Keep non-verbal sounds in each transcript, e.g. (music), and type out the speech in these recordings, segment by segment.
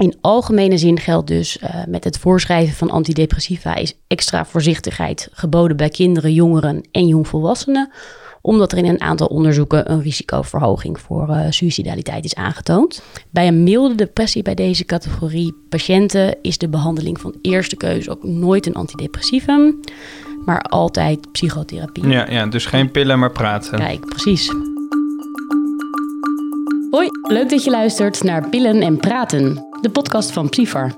In algemene zin geldt dus uh, met het voorschrijven van antidepressiva is extra voorzichtigheid geboden bij kinderen, jongeren en jongvolwassenen, omdat er in een aantal onderzoeken een risicoverhoging voor uh, suicidaliteit is aangetoond. Bij een milde depressie bij deze categorie patiënten is de behandeling van eerste keuze ook nooit een antidepressivum, maar altijd psychotherapie. Ja, ja dus geen pillen, maar praten. Kijk, precies. Hoi, leuk dat je luistert naar Pillen en Praten, de podcast van Psyfar.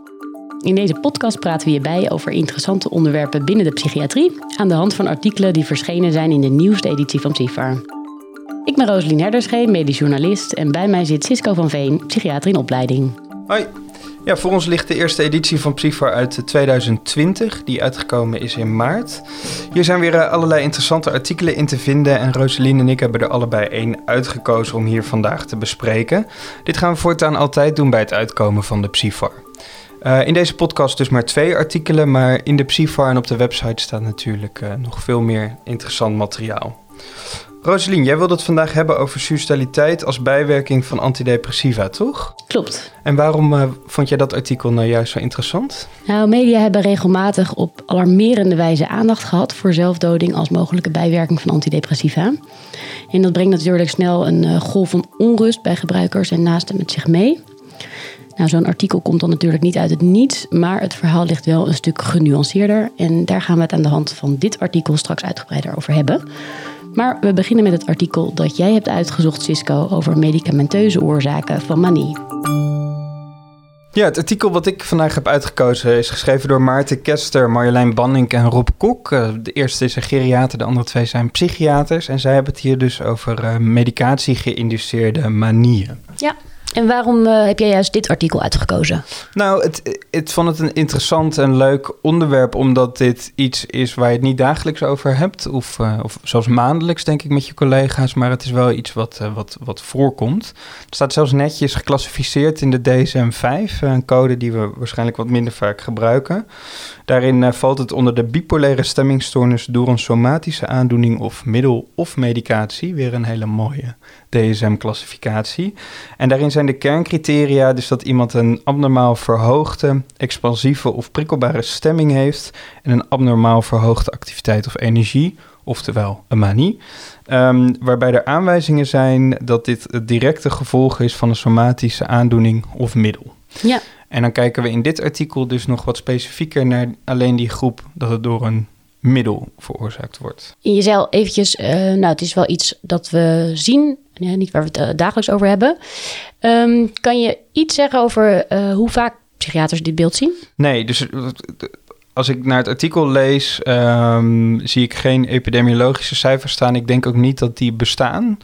In deze podcast praten we je bij over interessante onderwerpen binnen de psychiatrie aan de hand van artikelen die verschenen zijn in de nieuwste editie van Psyfar. Ik ben Rosalien Herderschee, medisch journalist en bij mij zit Cisco van Veen, psychiater in opleiding. Hoi. Ja, voor ons ligt de eerste editie van Psyfar uit 2020, die uitgekomen is in maart. Hier zijn weer eh, allerlei interessante artikelen in te vinden en Roseline en ik hebben er allebei één uitgekozen om hier vandaag te bespreken. Dit gaan we voortaan altijd doen bij het uitkomen van de Psyfar. Uh, in deze podcast dus maar twee artikelen, maar in de Psyfar en op de website staat natuurlijk nog veel meer interessant materiaal. Roselien, jij wilde het vandaag hebben over suicidaliteit als bijwerking van antidepressiva, toch? Klopt. En waarom uh, vond jij dat artikel nou juist zo interessant? Nou, media hebben regelmatig op alarmerende wijze aandacht gehad voor zelfdoding als mogelijke bijwerking van antidepressiva. En dat brengt natuurlijk snel een uh, golf van onrust bij gebruikers en naasten met zich mee. Nou, zo'n artikel komt dan natuurlijk niet uit het niets, maar het verhaal ligt wel een stuk genuanceerder. En daar gaan we het aan de hand van dit artikel straks uitgebreider over hebben. Maar we beginnen met het artikel dat jij hebt uitgezocht, Cisco, over medicamenteuze oorzaken van manie. Ja, het artikel wat ik vandaag heb uitgekozen is geschreven door Maarten Kester, Marjolein Banning en Rob Kok. Eh, de eerste is een geriater, de andere twee zijn psychiaters. En zij hebben het hier dus over uh, medicatie geïnduceerde manieën. Ja, en waarom uh, heb jij juist dit artikel uitgekozen? Nou, het, het vond het een interessant en leuk onderwerp, omdat dit iets is waar je het niet dagelijks over hebt, of, uh, of zelfs maandelijks, denk ik, met je collega's, maar het is wel iets wat, uh, wat, wat voorkomt. Het staat zelfs netjes geclassificeerd in de DSM-5, een code die we waarschijnlijk wat minder vaak gebruiken. Daarin valt het onder de bipolaire stemmingstoornis door een somatische aandoening of middel of medicatie, weer een hele mooie DSM-classificatie. En daarin zijn de kerncriteria dus dat iemand een abnormaal verhoogde, expansieve of prikkelbare stemming heeft en een abnormaal verhoogde activiteit of energie, oftewel een manie. Um, waarbij er aanwijzingen zijn dat dit het directe gevolg is van een somatische aandoening of middel. Ja. En dan kijken we in dit artikel dus nog wat specifieker naar alleen die groep dat het door een middel veroorzaakt wordt. Je zei al eventjes, uh, nou het is wel iets dat we zien, niet waar we het uh, dagelijks over hebben. Um, kan je iets zeggen over uh, hoe vaak psychiaters dit beeld zien? Nee, dus als ik naar het artikel lees, um, zie ik geen epidemiologische cijfers staan. Ik denk ook niet dat die bestaan.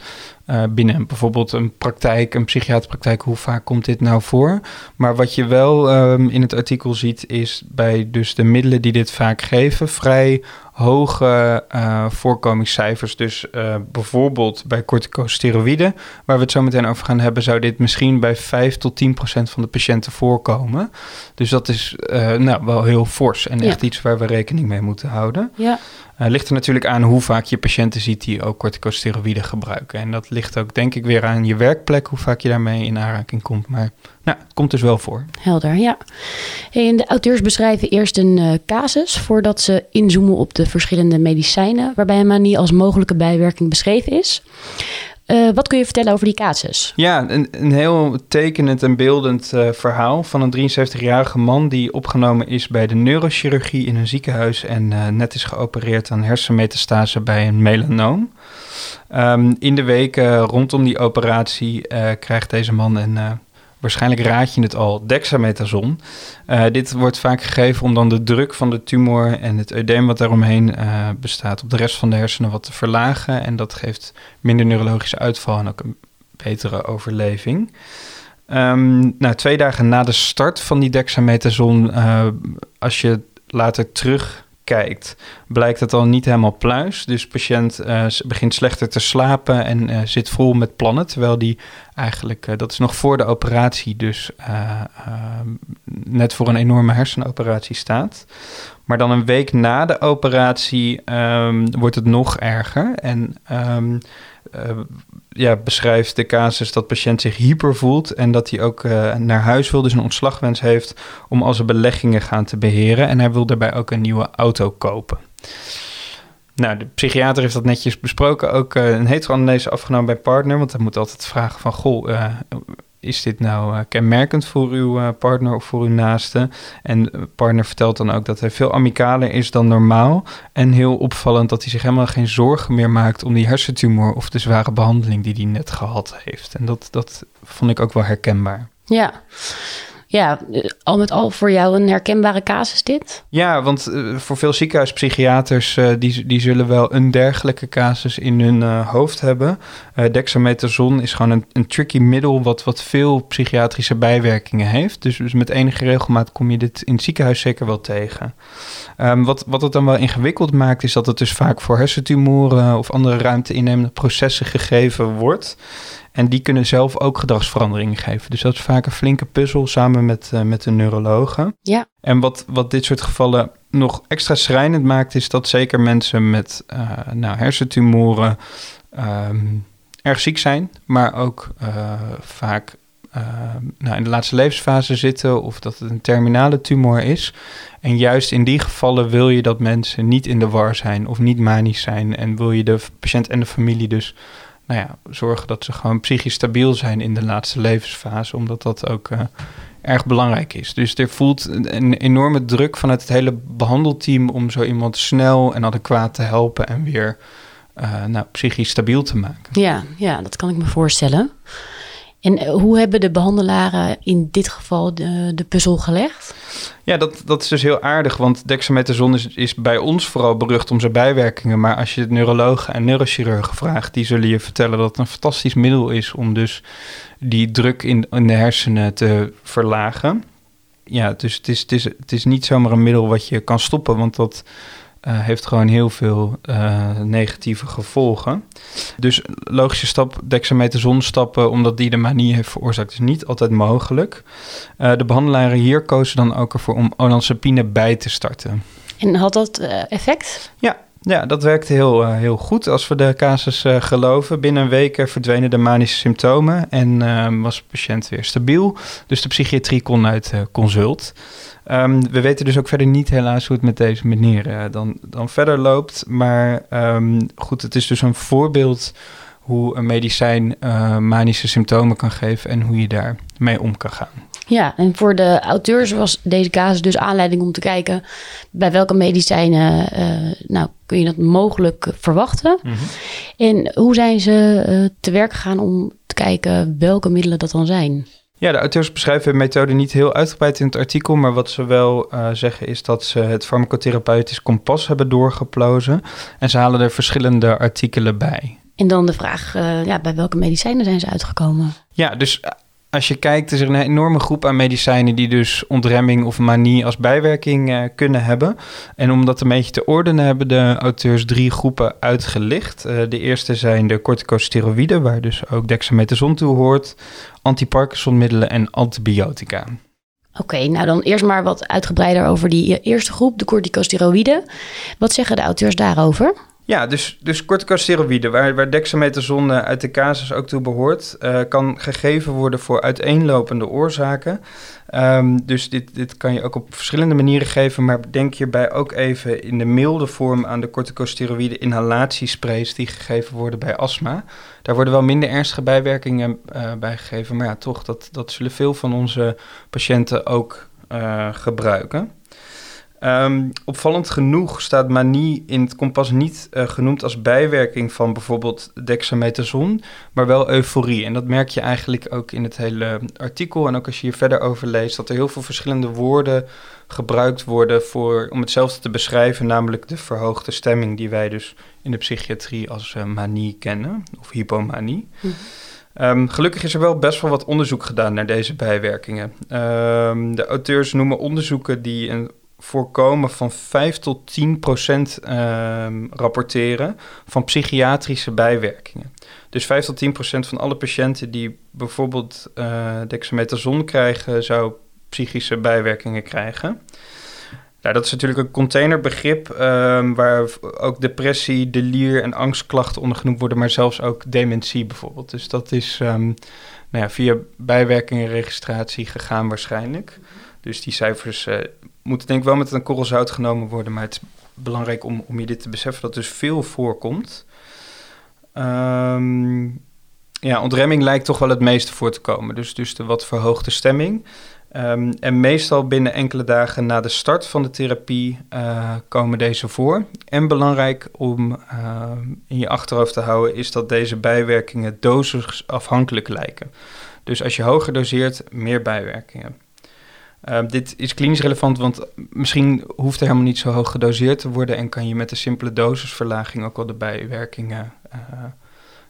Uh, binnen bijvoorbeeld een praktijk, een psychiaterpraktijk, hoe vaak komt dit nou voor? Maar wat je wel um, in het artikel ziet, is bij dus de middelen die dit vaak geven, vrij hoge uh, voorkomingscijfers. Dus uh, bijvoorbeeld bij corticosteroïden, waar we het zo meteen over gaan hebben, zou dit misschien bij 5 tot 10 procent van de patiënten voorkomen. Dus dat is nou, wel heel fors en echt iets waar we rekening mee moeten houden. Ja. Uh, ligt er natuurlijk aan hoe vaak je patiënten ziet die ook corticosteroïden gebruiken. En dat ligt ook denk ik weer aan je werkplek, hoe vaak je daarmee in aanraking komt. Maar nou, het komt dus wel voor. Helder, ja. En de auteurs beschrijven eerst een uh, casus voordat ze inzoomen op de verschillende medicijnen waarbij manie als mogelijke bijwerking beschreven is. Uh, wat kun je vertellen over die casus? Ja, een, een heel tekenend en beeldend uh, verhaal van een 73-jarige man die opgenomen is bij de neurochirurgie in een ziekenhuis en uh, net is geopereerd aan hersenmetastase bij een melanoom. Um, in de weken rondom die operatie krijgt deze man een waarschijnlijk raad je het al, dexamethason. Uh, dit wordt vaak gegeven om dan de druk van de tumor en het eudeem wat daaromheen uh, bestaat op de rest van de hersenen wat te verlagen. En dat geeft minder neurologische uitval en ook een betere overleving. Um, nou, twee dagen na de start van die dexamethason, uh, als je later terug kijkt, blijkt het al niet helemaal pluis. Dus patiënt uh, begint slechter te slapen en uh, zit vol met plannen. Terwijl die eigenlijk, uh, dat is nog voor de operatie, dus net voor een enorme hersenoperatie staat. Maar dan een week na de operatie um, wordt het nog erger. En um, ja, beschrijft de casus dat de patiënt zich hyper voelt en dat hij ook naar huis wil, dus een ontslagwens heeft om al zijn beleggingen gaan te beheren. En hij wil daarbij ook een nieuwe auto kopen. Nou, de psychiater heeft dat netjes besproken. Ook uh, een heteroanamnese afgenomen bij partner. Want hij moet altijd vragen van... Goh, uh, is dit nou uh, kenmerkend voor uw partner of voor uw naaste? En partner vertelt dan ook dat hij veel amicaler is dan normaal. En heel opvallend dat hij zich helemaal geen zorgen meer maakt... om die hersentumor of de zware behandeling die hij net gehad heeft. En dat, dat vond ik ook wel herkenbaar. Ja, ja, al met al voor jou een herkenbare casus dit? Ja, want uh, voor veel ziekenhuispsychiaters uh, die, die zullen wel een dergelijke casus in hun uh, hoofd hebben. dexamethason is gewoon een, een tricky middel wat, wat veel psychiatrische bijwerkingen heeft. Dus, dus met enige regelmaat kom je dit in het ziekenhuis zeker wel tegen. Um, wat, wat het dan wel ingewikkeld maakt is dat het dus vaak voor hersentumoren of andere ruimte innemende processen gegeven wordt. En die kunnen zelf ook gedragsveranderingen geven. Dus dat is vaak een flinke puzzel samen met, uh, met de neurologen. Ja. En wat, wat dit soort gevallen nog extra schrijnend maakt, is dat zeker mensen met uh, nou, hersentumoren um, erg ziek zijn, maar ook uh, vaak nou, in de laatste levensfase zitten of dat het een terminale tumor is. En juist in die gevallen wil je dat mensen niet in de war zijn of niet manisch zijn en wil je de patiënt en de familie dus nou ja, zorgen dat ze gewoon psychisch stabiel zijn in de laatste levensfase, omdat dat ook uh, erg belangrijk is. Dus er voelt een enorme druk vanuit het hele behandelteam om zo iemand snel en adequaat te helpen en weer uh, nou, psychisch stabiel te maken. Ja, ja, dat kan ik me voorstellen. En eh, hoe hebben de behandelaren in dit geval de, de puzzel gelegd? Ja, dat, dat is dus heel aardig, want dexamethason is, is bij ons vooral berucht om zijn bijwerkingen. Maar als je neurologen en neurochirurgen vraagt, die zullen je vertellen dat het een fantastisch middel is om dus die druk in, in de hersenen te verlagen. Ja, dus het is, het, is, het is niet zomaar een middel wat je kan stoppen, want dat uh, heeft gewoon heel veel uh, negatieve gevolgen. Dus logische stap, dexamethason stappen, omdat die de manie heeft veroorzaakt, is niet altijd mogelijk. Uh, de behandelaren hier kozen dan ook ervoor om olanzapine bij te starten. En had dat effect? Ja, ja, dat werkte heel, uh, heel goed. Als we de casus uh, geloven, binnen een week verdwenen de manische symptomen en uh, was de patiënt weer stabiel. Dus de psychiatrie kon uit consult. Um, we weten dus ook verder niet helaas hoe het met deze meneer dan, dan verder loopt. Maar um, goed, het is dus een voorbeeld hoe een medicijn manische symptomen kan geven en hoe je daarmee om kan gaan. Ja, en voor de auteurs was deze casus dus aanleiding om te kijken bij welke medicijnen uh, nou, kun je dat mogelijk verwachten. Mm -hmm. En hoe zijn ze uh, te werk gegaan om te kijken welke middelen dat dan zijn? Ja, de auteurs beschrijven de methode niet heel uitgebreid in het artikel, maar wat ze wel uh, zeggen is dat ze het farmacotherapeutisch kompas hebben doorgeplozen en ze halen er verschillende artikelen bij. En dan de vraag, uh, ja, bij welke medicijnen zijn ze uitgekomen? Ja, dus als je kijkt, is er een enorme groep aan medicijnen die dus ontremming of manie als bijwerking uh, kunnen hebben. En om dat een beetje te ordenen, hebben de auteurs drie groepen uitgelicht. Uh, de eerste zijn de corticosteroïden, waar dus ook dexamethason toe hoort, antiparkinsonmiddelen en antibiotica. Oké, nou dan eerst maar wat uitgebreider over die eerste groep, de corticosteroïden. Wat zeggen de auteurs daarover? Ja, dus, dus corticosteroïden, waar, waar dexamethason uit de casus ook toe behoort, uh, kan gegeven worden voor uiteenlopende oorzaken. Um, dus dit, dit kan je ook op verschillende manieren geven, maar denk hierbij ook even in de milde vorm aan de corticosteroïden inhalatiesprays die gegeven worden bij astma. Daar worden wel minder ernstige bijwerkingen uh, bij gegeven, maar ja, toch, dat, dat zullen veel van onze patiënten ook gebruiken. Um, opvallend genoeg staat manie in het kompas niet uh, genoemd als bijwerking van bijvoorbeeld dexamethason, maar wel euforie. En dat merk je eigenlijk ook in het hele artikel. En ook als je hier verder over leest, dat er heel veel verschillende woorden gebruikt worden voor, om hetzelfde te beschrijven, namelijk de verhoogde stemming die wij dus in de psychiatrie als uh, manie kennen, of hypomanie. Mm. Um, gelukkig is er wel best wel wat onderzoek gedaan naar deze bijwerkingen. Um, de auteurs noemen onderzoeken die een voorkomen van 5 tot 10 procent uh, rapporteren van psychiatrische bijwerkingen. Dus 5 tot 10 procent van alle patiënten die bijvoorbeeld uh, dexamethason krijgen, zou psychische bijwerkingen krijgen. Nou, dat is natuurlijk een containerbegrip um, waar ook depressie, delier en angstklachten onder genoemd worden, maar zelfs ook dementie bijvoorbeeld. Dus dat is um, nou ja, via bijwerkingenregistratie gegaan waarschijnlijk. Dus die cijfers uh, moeten denk ik wel met een korrel zout genomen worden, maar het is belangrijk om, om je dit te beseffen dat dus veel voorkomt. Um, ja, ontremming lijkt toch wel het meeste voor te komen. Dus, dus de wat verhoogde stemming. Um, en meestal binnen enkele dagen na de start van de therapie uh, komen deze voor. En belangrijk om uh, in je achterhoofd te houden is dat deze bijwerkingen dosisafhankelijk lijken. Dus als je hoger doseert, meer bijwerkingen. Uh, dit is klinisch relevant, want misschien hoeft er helemaal niet zo hoog gedoseerd te worden en kan je met een simpele dosisverlaging ook al de bijwerkingen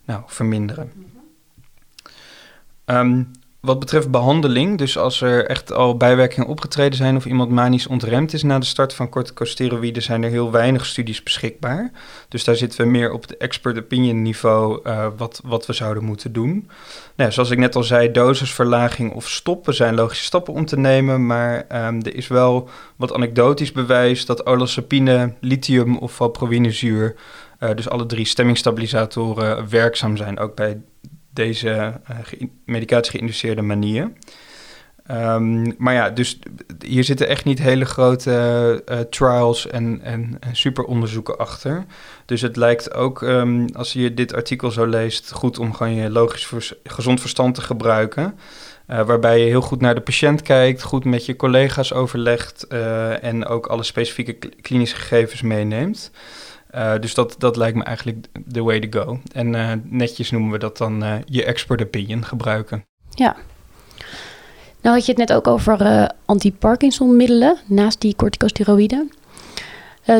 nou, verminderen. Um, wat betreft behandeling, dus als er echt al bijwerkingen opgetreden zijn of iemand manisch ontremd is na de start van corticosteroïden, zijn er heel weinig studies beschikbaar. Dus daar zitten we meer op het expert opinion niveau uh, wat, wat we zouden moeten doen. Nou, zoals ik net al zei, dosisverlaging of stoppen zijn logische stappen om te nemen, maar um, er is wel wat anekdotisch bewijs dat olanzapine, lithium of valproïnezuur, uh, dus alle drie stemmingstabilisatoren, werkzaam zijn, ook bij deze uh, ge medicatie geïnduceerde manier. Um, maar ja, dus hier zitten echt niet hele grote uh, trials en, en, en superonderzoeken achter. Dus het lijkt ook, um, als je dit artikel zo leest, goed om gewoon je logisch gezond verstand te gebruiken. Uh, waarbij je heel goed naar de patiënt kijkt, goed met je collega's overlegt en ook alle specifieke klinische gegevens meeneemt. Uh, dus dat, dat lijkt me eigenlijk the way to go. En uh, netjes noemen we dat dan uh, je expert opinion gebruiken. Ja. Nou had je het net ook over anti-Parkinson-middelen naast die corticosteroïden.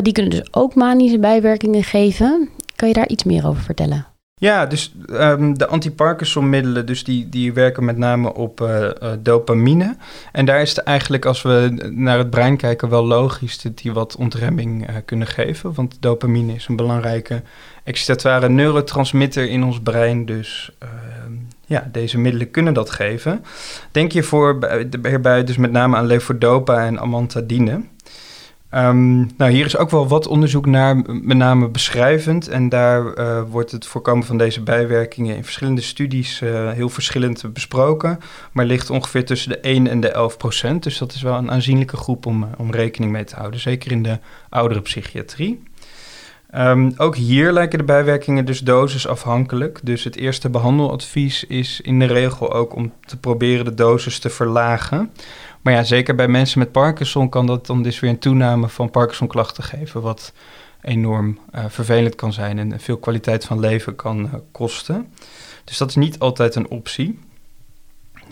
die kunnen dus ook manische bijwerkingen geven. Kan je daar iets meer over vertellen? Ja, dus um, de anti-Parkinson-middelen, dus die, die werken met name op uh, uh, dopamine. En daar is het eigenlijk, als we naar het brein kijken, wel logisch dat die wat ontremming uh, kunnen geven. Want dopamine is een belangrijke excitatoire neurotransmitter in ons brein. Dus ehm, ja, deze middelen kunnen dat geven. Denk je voor, hierbij dus met name aan levodopa en amantadine. Um, nou, hier is ook wel wat onderzoek naar, met name beschrijvend. En daar uh, wordt het voorkomen van deze bijwerkingen in verschillende studies uh, heel verschillend besproken. Maar ligt ongeveer tussen de 1 en de 11 procent. Dus dat is wel een aanzienlijke groep om, uh, om rekening mee te houden. Zeker in de oudere psychiatrie. Um, ook hier lijken de bijwerkingen dus dosisafhankelijk. Dus het eerste behandeladvies is in de regel ook om te proberen de dosis te verlagen. Maar ja, zeker bij mensen met Parkinson kan dat dan dus weer een toename van Parkinson-klachten geven, wat enorm uh, vervelend kan zijn en veel kwaliteit van leven kan uh, kosten. Dus dat is niet altijd een optie.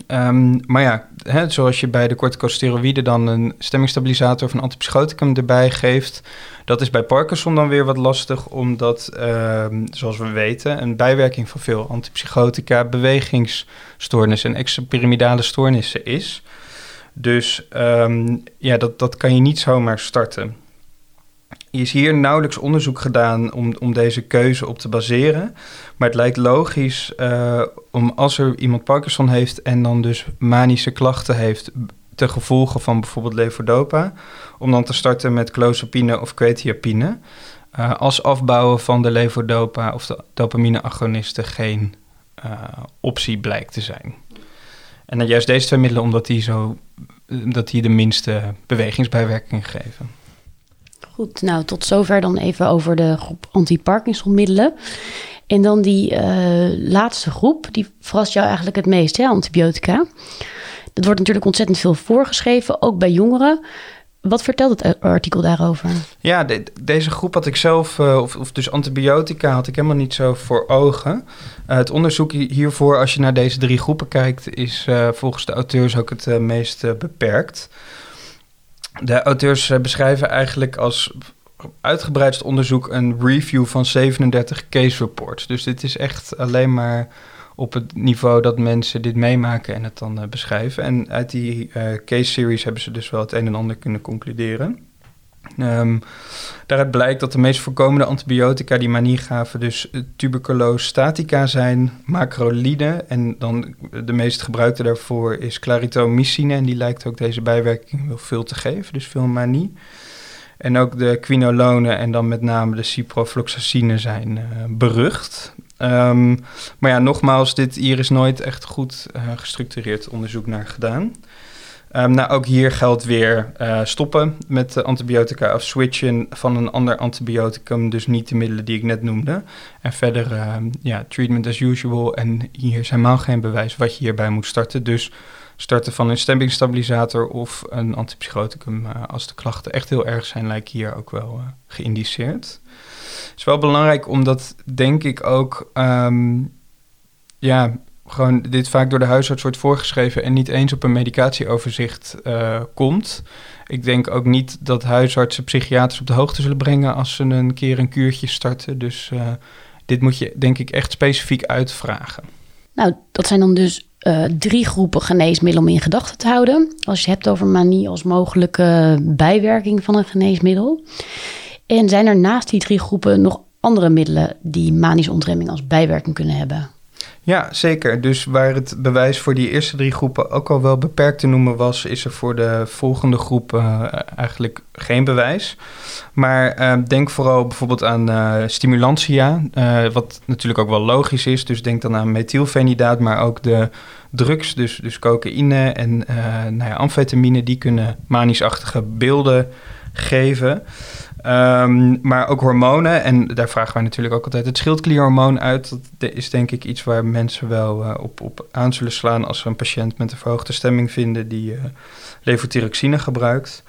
Um, maar ja, hè, zoals je bij de corticosteroïden dan een stemmingstabilisator of een antipsychoticum erbij geeft, dat is bij Parkinson dan weer wat lastig, omdat, um, zoals we weten, een bijwerking van veel antipsychotica bewegingsstoornissen en extrapyramidale stoornissen is. Dus um, ja, dat, dat kan je niet zomaar starten. Er is hier nauwelijks onderzoek gedaan om, om deze keuze op te baseren. Maar het lijkt logisch uh, om als er iemand Parkinson heeft en dan dus manische klachten heeft ten gevolge van bijvoorbeeld levodopa, om dan te starten met clozapine of quetiapine. Uh, als afbouwen van de levodopa of de dopamine-agonisten geen uh, optie blijkt te zijn. En dan juist deze twee middelen, omdat die, zo, dat die de minste bewegingsbijwerkingen geven. Goed, nou tot zover dan even over de groep anti-Parkinson-middelen. En dan die uh, laatste groep, die verrast jou eigenlijk het meest, hè, antibiotica. Dat wordt natuurlijk ontzettend veel voorgeschreven, ook bij jongeren. Wat vertelt het artikel daarover? Ja, de, deze groep had ik zelf, uh, of, of, dus antibiotica, had ik helemaal niet zo voor ogen. Uh, het onderzoek hiervoor, als je naar deze drie groepen kijkt, is uh, volgens de auteurs ook het meest beperkt. De auteurs beschrijven eigenlijk als uitgebreidst onderzoek een review van 37 case reports. Dus dit is echt alleen maar op het niveau dat mensen dit meemaken en het dan uh, beschrijven. En uit die uh, case series hebben ze dus wel het een en ander kunnen concluderen. Um, daaruit blijkt dat de meest voorkomende antibiotica die manie gaven dus eh, tuberculose statica zijn, macrolide en dan de meest gebruikte daarvoor is claritomycine en die lijkt ook deze bijwerking veel te geven, dus veel manie. En ook de quinolonen en dan met name de ciprofloxacine zijn berucht. Ehm, maar ja, nogmaals, dit, hier is nooit echt goed gestructureerd onderzoek naar gedaan. Um, nou, ook hier geldt weer uh, stoppen met antibiotica of switchen van een ander antibioticum, dus niet de middelen die ik net noemde. En verder, uh, ja, treatment as usual. En hier is helemaal geen bewijs wat je hierbij moet starten. Dus starten van een stemmingstabilisator of een antipsychoticum uh, als de klachten echt heel erg zijn, lijkt hier ook wel geïndiceerd. Het is wel belangrijk omdat, denk ik ook, um, ja, gewoon dit vaak door de huisarts wordt voorgeschreven en niet eens op een medicatieoverzicht uh, komt. Ik denk ook niet dat huisartsen psychiaters op de hoogte zullen brengen als ze een keer een kuurtje starten. Dus dit moet je denk ik echt specifiek uitvragen. Nou, dat zijn dan dus uh, drie groepen geneesmiddelen om in gedachten te houden. Als je het hebt over manie als mogelijke bijwerking van een geneesmiddel. En zijn er naast die drie groepen nog andere middelen die manische ontremming als bijwerking kunnen hebben? Ja, zeker. Dus waar het bewijs voor die eerste drie groepen ook al wel beperkt te noemen was, is er voor de volgende groep uh, eigenlijk geen bewijs. Maar uh, denk vooral bijvoorbeeld aan uh, stimulantia, wat natuurlijk ook wel logisch is. Dus denk dan aan methylfenidaat, maar ook de drugs, dus, dus cocaïne en nou ja, amfetamine, die kunnen manischachtige beelden geven. Um, maar ook hormonen. En daar vragen wij natuurlijk ook altijd het schildklierhormoon uit. Dat is denk ik iets waar mensen wel uh, op, op aan zullen slaan als ze een patiënt met een verhoogde stemming vinden die uh, levothyroxine gebruikt.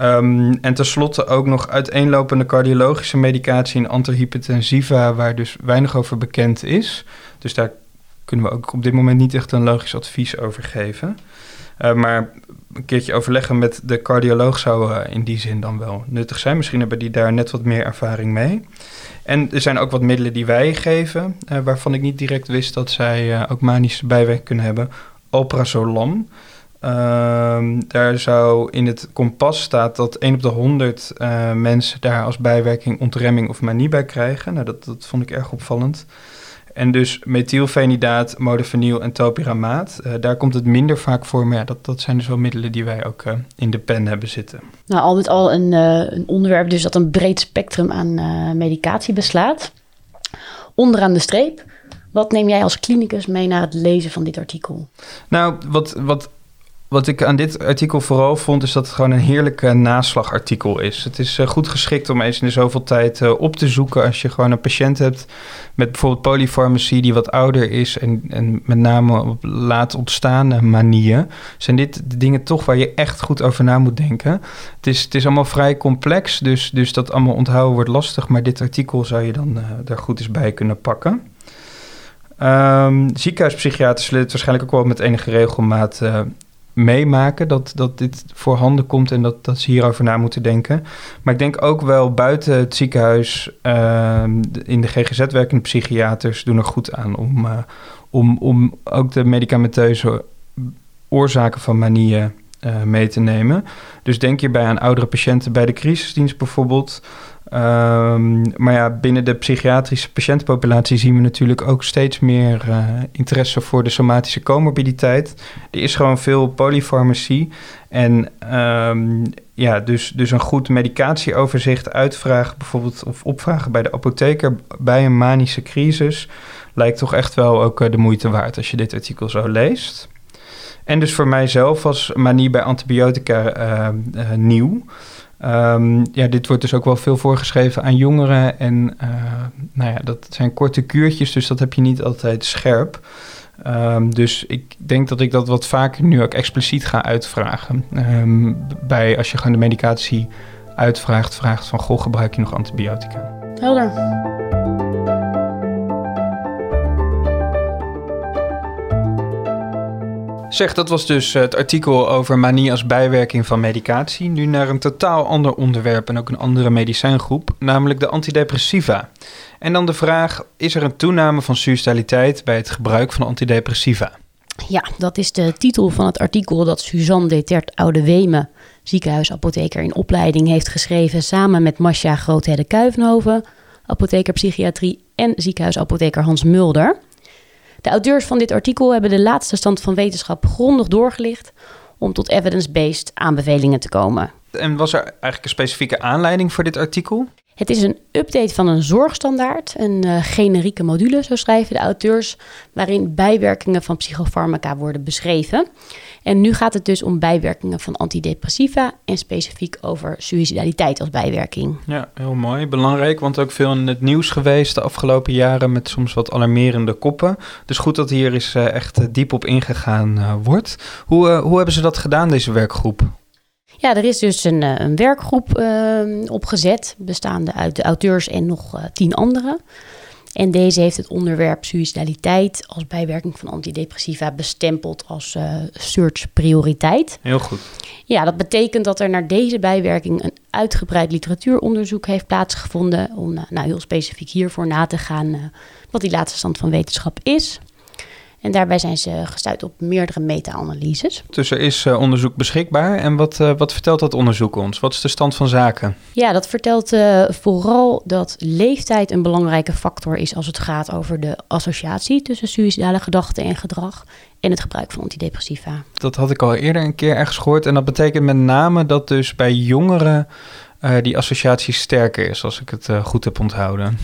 Um, en tenslotte ook nog uiteenlopende cardiologische medicatie en antihypertensiva, waar dus weinig over bekend is. Dus daar kunnen we ook op dit moment niet echt een logisch advies over geven. Uh, maar een keertje overleggen met de cardioloog zou uh, in die zin dan wel nuttig zijn. Misschien hebben die daar net wat meer ervaring mee. En er zijn ook wat middelen die wij geven, uh, waarvan ik niet direct wist dat zij ook manische bijwerking kunnen hebben. Alprazolam. Ehm, daar zou in het kompas staat dat 1 op de 100 mensen daar als bijwerking ontremming of manie bij krijgen. Nou, dat vond ik erg opvallend. En dus methylfenidaat, modafinil en topiramaat. Uh, daar komt het minder vaak voor, maar ja, dat, dat zijn dus wel middelen die wij ook uh, in de pen hebben zitten. Nou, al met al een, uh, een onderwerp dus dat een breed spectrum aan medicatie beslaat. Onderaan de streep, wat neem jij als klinicus mee naar het lezen van dit artikel? Nou, wat, wat wat ik aan dit artikel vooral vond, is dat het gewoon een heerlijk naslagartikel is. Het is uh, goed geschikt om eens in de zoveel tijd uh, op te zoeken als je gewoon een patiënt hebt met bijvoorbeeld polyfarmacie die wat ouder is en, en met name op laat ontstaande manieën. Zijn dit de dingen toch waar je echt goed over na moet denken? Het is, het is allemaal vrij complex, dus, dus dat allemaal onthouden wordt lastig, maar dit artikel zou je dan uh, er goed eens bij kunnen pakken. Um, ziekenhuispsychiaters zullen het waarschijnlijk ook wel met enige regelmaat meemaken dat, dat dit voorhanden komt en dat, dat ze hierover na moeten denken. Maar ik denk ook wel buiten het ziekenhuis, uh, in de GGZ werkende psychiaters doen er goed aan om, uh, om, om ook de medicamenteuze oorzaken van manieën uh, mee te nemen. Dus denk hierbij aan oudere patiënten bij de crisisdienst bijvoorbeeld. Um, maar ja, binnen de psychiatrische patiëntenpopulatie zien we natuurlijk ook steeds meer uh, interesse voor de somatische comorbiditeit. Er is gewoon veel polyfarmacie. En um, ja, dus, dus een goed medicatieoverzicht uitvragen, bijvoorbeeld, of opvragen bij de apotheker bij een manische crisis, lijkt toch echt wel ook uh, de moeite waard als je dit artikel zo leest. En dus voor mijzelf was manie bij antibiotica uh, nieuw. Um, ja, dit wordt dus ook wel veel voorgeschreven aan jongeren. En uh, nou ja, dat zijn korte kuurtjes, dus dat heb je niet altijd scherp. Um, dus ik denk dat ik dat wat vaker nu ook expliciet ga uitvragen. Um, bij als je gewoon de medicatie uitvraagt, vraagt van goh, gebruik je nog antibiotica? Helder. Zeg, dat was dus het artikel over manie als bijwerking van medicatie. Nu naar een totaal ander onderwerp en ook een andere medicijngroep, namelijk de antidepressiva. En dan de vraag: is er een toename van suicidaliteit bij het gebruik van antidepressiva? Ja, dat is de titel van het artikel dat Suzanne Detert Oude Wemen, ziekenhuisapotheker in opleiding, heeft geschreven samen met Masja Groothede Kuivenhoven, apotheker psychiatrie en ziekenhuisapotheker Hans Mulder. De auteurs van dit artikel hebben de laatste stand van wetenschap grondig doorgelicht om tot evidence-based aanbevelingen te komen. En was er eigenlijk een specifieke aanleiding voor dit artikel? Het is een update van een zorgstandaard, een uh, generieke module, zo schrijven de auteurs, waarin bijwerkingen van psychofarmaca worden beschreven. En nu gaat het dus om bijwerkingen van antidepressiva en specifiek over suicidaliteit als bijwerking. Ja, heel mooi. Belangrijk, want ook veel in het nieuws geweest de afgelopen jaren met soms wat alarmerende koppen. Dus goed dat hier eens uh, echt diep op ingegaan uh, wordt. Hoe, hoe hebben ze dat gedaan, deze werkgroep? Ja, er is dus een, een werkgroep uh, opgezet, bestaande uit de auteurs en nog uh, tien anderen. En deze heeft het onderwerp suicidaliteit als bijwerking van antidepressiva bestempeld als uh, search prioriteit. Heel goed. Ja, dat betekent dat er naar deze bijwerking een uitgebreid literatuuronderzoek heeft plaatsgevonden. Om nou, heel specifiek hiervoor na te gaan wat die laatste stand van wetenschap is. En daarbij zijn ze gestuurd op meerdere meta-analyses. Dus er is uh, onderzoek beschikbaar. En wat, uh, wat vertelt dat onderzoek ons? Wat is de stand van zaken? Ja, dat vertelt uh, vooral dat leeftijd een belangrijke factor is als het gaat over de associatie tussen suïcidale gedachten en gedrag en het gebruik van antidepressiva. Dat had ik al eerder een keer ergens gehoord. En dat betekent met name dat dus bij jongeren die associatie sterker is, als ik het goed heb onthouden.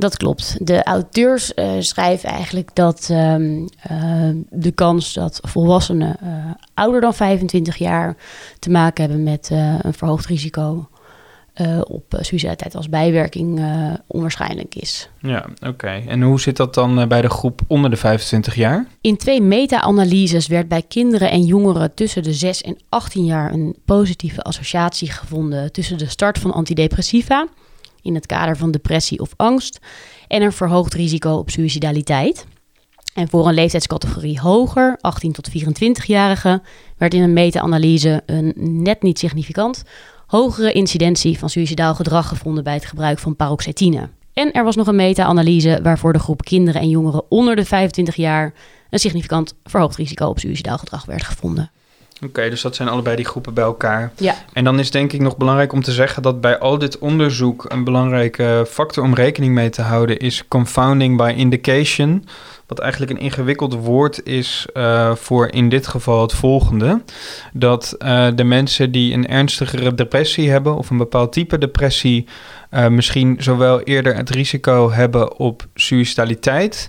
Dat klopt. De auteurs uh, schrijven eigenlijk dat um, uh, de kans dat volwassenen uh, ouder dan 25 jaar te maken hebben met een verhoogd risico op suicidaliteit als bijwerking onwaarschijnlijk is. Ja, oké. En hoe zit dat dan bij de groep onder de 25 jaar? In twee meta-analyses werd bij kinderen en jongeren tussen de 6 en 18 jaar een positieve associatie gevonden tussen de start van antidepressiva in het kader van depressie of angst en een verhoogd risico op suicidaliteit. En voor een leeftijdscategorie hoger, 18 tot 24-jarigen, werd in een meta-analyse een net niet significant hogere incidentie van suicidaal gedrag gevonden bij het gebruik van paroxetine. En er was nog een meta-analyse waarvoor de groep kinderen en jongeren onder de 25 jaar een significant verhoogd risico op suicidaal gedrag werd gevonden. Oké, dus dat zijn allebei die groepen bij elkaar. Ja. En dan is denk ik nog belangrijk om te zeggen dat bij al dit onderzoek een belangrijke factor om rekening mee te houden is confounding by indication. Wat eigenlijk een ingewikkeld woord is uh, voor in dit geval het volgende. Dat uh, de mensen die een ernstigere depressie hebben of een bepaald type depressie uh, misschien zowel eerder het risico hebben op suicidaliteit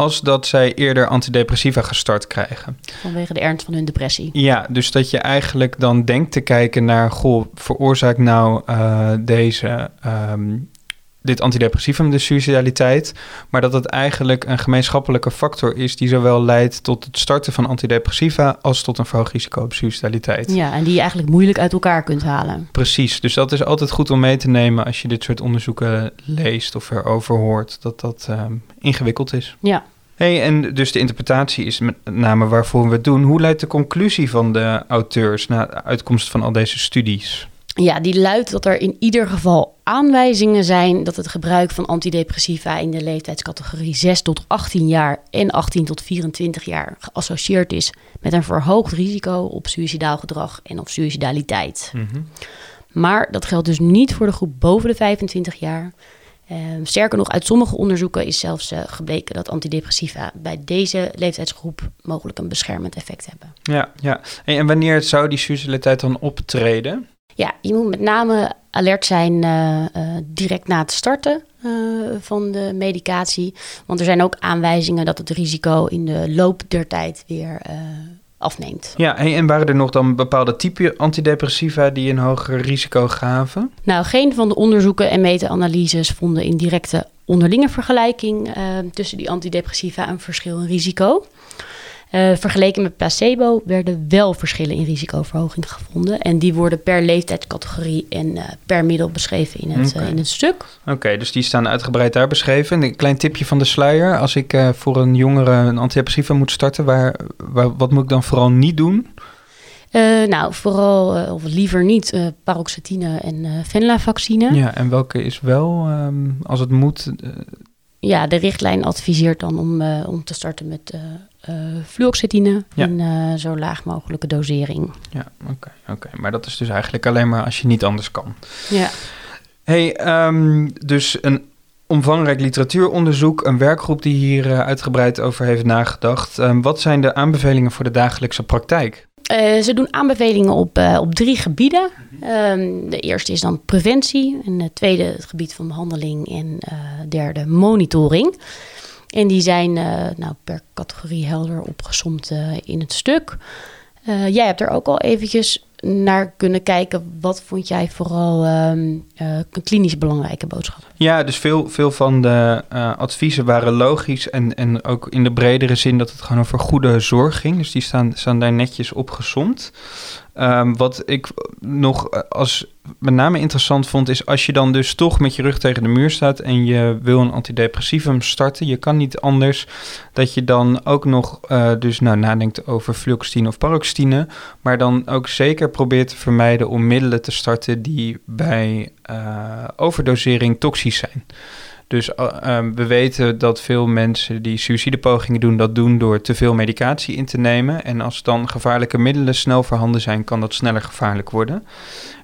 als dat zij eerder antidepressiva gestart krijgen. Vanwege de ernst van hun depressie. Ja, dus dat je eigenlijk dan denkt te kijken naar, goh, veroorzaakt nou uh, deze, um, dit antidepressivum de suicidaliteit, maar dat het eigenlijk een gemeenschappelijke factor is die zowel leidt tot het starten van antidepressiva als tot een verhoogd risico op suicidaliteit. Ja, en die je eigenlijk moeilijk uit elkaar kunt halen. Precies, dus dat is altijd goed om mee te nemen als je dit soort onderzoeken leest of erover hoort, dat dat um, ingewikkeld is. Ja. Hey, en dus de interpretatie is met name waarvoor we het doen. Hoe leidt de conclusie van de auteurs naar de uitkomst van al deze studies? Ja, die luidt dat er in ieder geval aanwijzingen zijn dat het gebruik van antidepressiva in de leeftijdscategorie 6 tot 18 jaar en 18 tot 24 jaar geassocieerd is met een verhoogd risico op suicidaal gedrag en op suicidaliteit. Mm-hmm. Maar dat geldt dus niet voor de groep boven de 25 jaar. Uh, sterker nog, uit sommige onderzoeken is zelfs uh, gebleken dat antidepressiva bij deze leeftijdsgroep mogelijk een beschermend effect hebben. Ja, ja. En, en wanneer zou die suicidaliteit dan optreden? Ja, je moet met name alert zijn uh, direct na het starten van de medicatie. Want er zijn ook aanwijzingen dat het risico in de loop der tijd weer afneemt. Ja, en waren er nog dan bepaalde type antidepressiva die een hoger risico gaven? Nou, geen van de onderzoeken en meta-analyses vonden in directe onderlinge vergelijking tussen die antidepressiva een verschil in risico. Uh, vergeleken met placebo werden wel verschillen in risicoverhoging gevonden. En die worden per leeftijdscategorie en uh, per middel beschreven in het, okay. uh, in het stuk. Oké, okay, dus die staan uitgebreid daar beschreven. Een klein tipje van de sluier. Als ik voor een jongere een antidepressiva moet starten, waar, waar, wat moet ik dan vooral niet doen? nou, vooral, of liever niet, paroxetine en venlafaxine. Ja, en welke is wel, um, als het moet... Ja, de richtlijn adviseert dan om, om te starten met uh, fluoxetine Ja. in uh, zo laag mogelijke dosering. Ja, oké. oké. Maar dat is dus eigenlijk alleen maar als je niet anders kan. Ja. Hey, ehm, dus een omvangrijk literatuuronderzoek, een werkgroep die hier uitgebreid over heeft nagedacht. Um, wat zijn de aanbevelingen voor de dagelijkse praktijk? Eh, ze doen aanbevelingen op, eh, op drie gebieden. Ehm, de eerste is dan preventie. En de tweede het gebied van behandeling. En uh, derde monitoring. En die zijn nou, per categorie helder opgesomd in het stuk. jij hebt er ook al eventjes naar kunnen kijken. Wat vond jij vooral um, klinisch belangrijke boodschap? Ja, dus veel, veel van de uh, adviezen waren logisch en, en ook in de bredere zin dat het gewoon over goede zorg ging. Dus die staan, staan daar netjes opgezomd. Um, wat ik nog eh, als met name interessant vond, is als je dan dus toch met je rug tegen de muur staat en je wil een antidepressivum starten, je kan niet anders dat je dan ook nog uh, dus nou nadenkt over fluoxetine of paroxetine, maar dan ook zeker probeert te vermijden om middelen te starten die bij uh, overdosering toxisch zijn. Dus uh, we weten dat veel mensen die suïcidepogingen doen, dat doen door te veel medicatie in te nemen. En als dan gevaarlijke middelen snel voorhanden zijn, kan dat sneller gevaarlijk worden.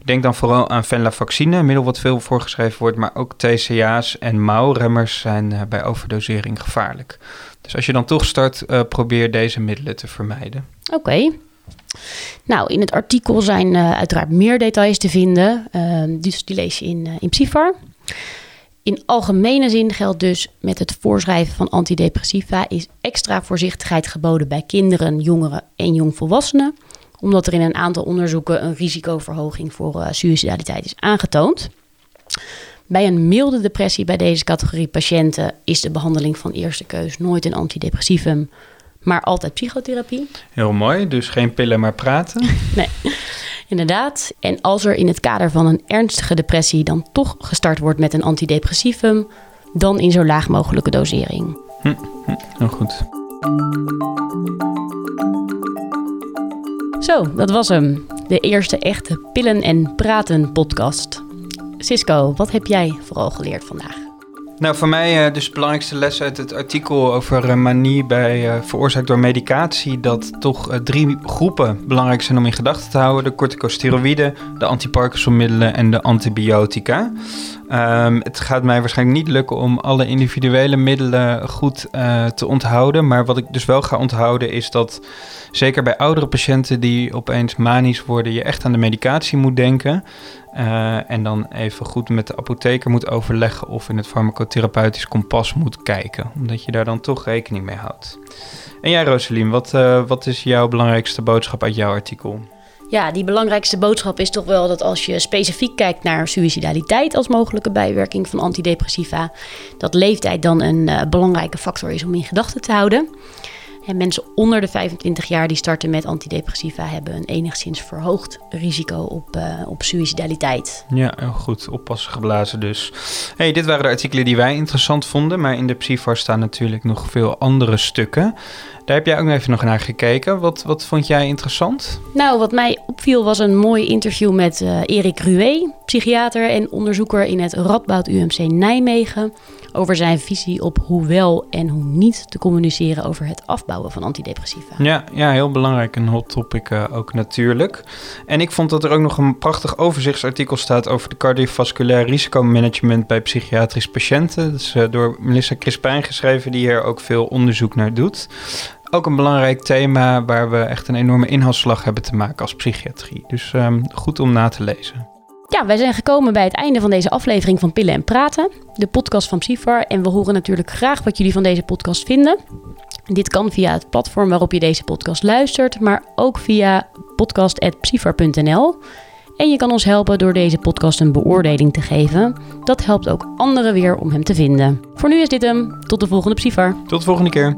Denk dan vooral aan venlafaxine, een middel wat veel voorgeschreven wordt, maar ook TCA's en mouwremmers zijn uh, bij overdosering gevaarlijk. Dus als je dan toch start, uh, probeer deze middelen te vermijden. Oké. Nou, in het artikel zijn uiteraard meer details te vinden. Uh, dus die lees je in, in Psyfar. In algemene zin geldt dus met het voorschrijven van antidepressiva is extra voorzichtigheid geboden bij kinderen, jongeren en jongvolwassenen, omdat er in een aantal onderzoeken een risicoverhoging voor uh, suicidaliteit is aangetoond. Bij een milde depressie bij deze categorie patiënten is de behandeling van eerste keus nooit een antidepressivum, maar altijd psychotherapie. Heel mooi, dus geen pillen, maar praten. (laughs) nee. Inderdaad. En als er in het kader van een ernstige depressie dan toch gestart wordt met een antidepressivum, dan in zo laag mogelijke dosering. Hm, hm, heel goed. Zo, dat was hem. De eerste echte pillen en praten podcast. Cisco, wat heb jij vooral geleerd vandaag? Nou, voor mij uh, dus de belangrijkste les uit het artikel over uh, manie bij uh, veroorzaakt door medicatie, dat toch drie groepen belangrijk zijn om in gedachten te houden: de corticosteroïden, de antiparkinsonmiddelen en de antibiotica. Um, het gaat mij waarschijnlijk niet lukken om alle individuele middelen goed te onthouden, maar wat ik dus wel ga onthouden is dat zeker bij oudere patiënten die opeens manisch worden, je echt aan de medicatie moet denken. Uh, en dan even goed met de apotheker moet overleggen of in het farmacotherapeutisch kompas moet kijken. Omdat je daar dan toch rekening mee houdt. En jij, Rosalien, wat, wat is jouw belangrijkste boodschap uit jouw artikel? Ja, die belangrijkste boodschap is toch wel dat als je specifiek kijkt naar suicidaliteit als mogelijke bijwerking van antidepressiva, dat leeftijd dan een uh, belangrijke factor is om in gedachten te houden. En mensen onder de 25 jaar die starten met antidepressiva hebben een enigszins verhoogd risico op, uh, op suicidaliteit. Ja, heel goed. Oppassen geblazen dus. Hey, dit waren de artikelen die wij interessant vonden, maar in de Psyfar staan natuurlijk nog veel andere stukken. Daar heb jij ook even nog naar gekeken. Wat, wat vond jij interessant? Nou, wat mij opviel was een mooi interview met uh, Erik Rué, psychiater en onderzoeker in het Radboud UMC Nijmegen over zijn visie op hoe wel en hoe niet te communiceren over het afbouwen van antidepressiva. Ja, ja heel belangrijk. Een hot topic uh, ook natuurlijk. En ik vond dat er ook nog een prachtig overzichtsartikel staat over de cardiovasculair risicomanagement bij psychiatrische patiënten. Dat is uh, door Melissa Crispijn geschreven, die hier ook veel onderzoek naar doet. Ook een belangrijk thema waar we echt een enorme inhaalslag hebben te maken als psychiatrie. Dus um, goed om na te lezen. Ja, wij zijn gekomen bij het einde van deze aflevering van Pillen en Praten, de podcast van Psyfar. En we horen natuurlijk graag wat jullie van deze podcast vinden. Dit kan via het platform waarop je deze podcast luistert, maar ook via podcast.psyfar.nl. En je kan ons helpen door deze podcast een beoordeling te geven. Dat helpt ook anderen weer om hem te vinden. Voor nu is dit hem. Tot de volgende Psyfar. Tot de volgende keer.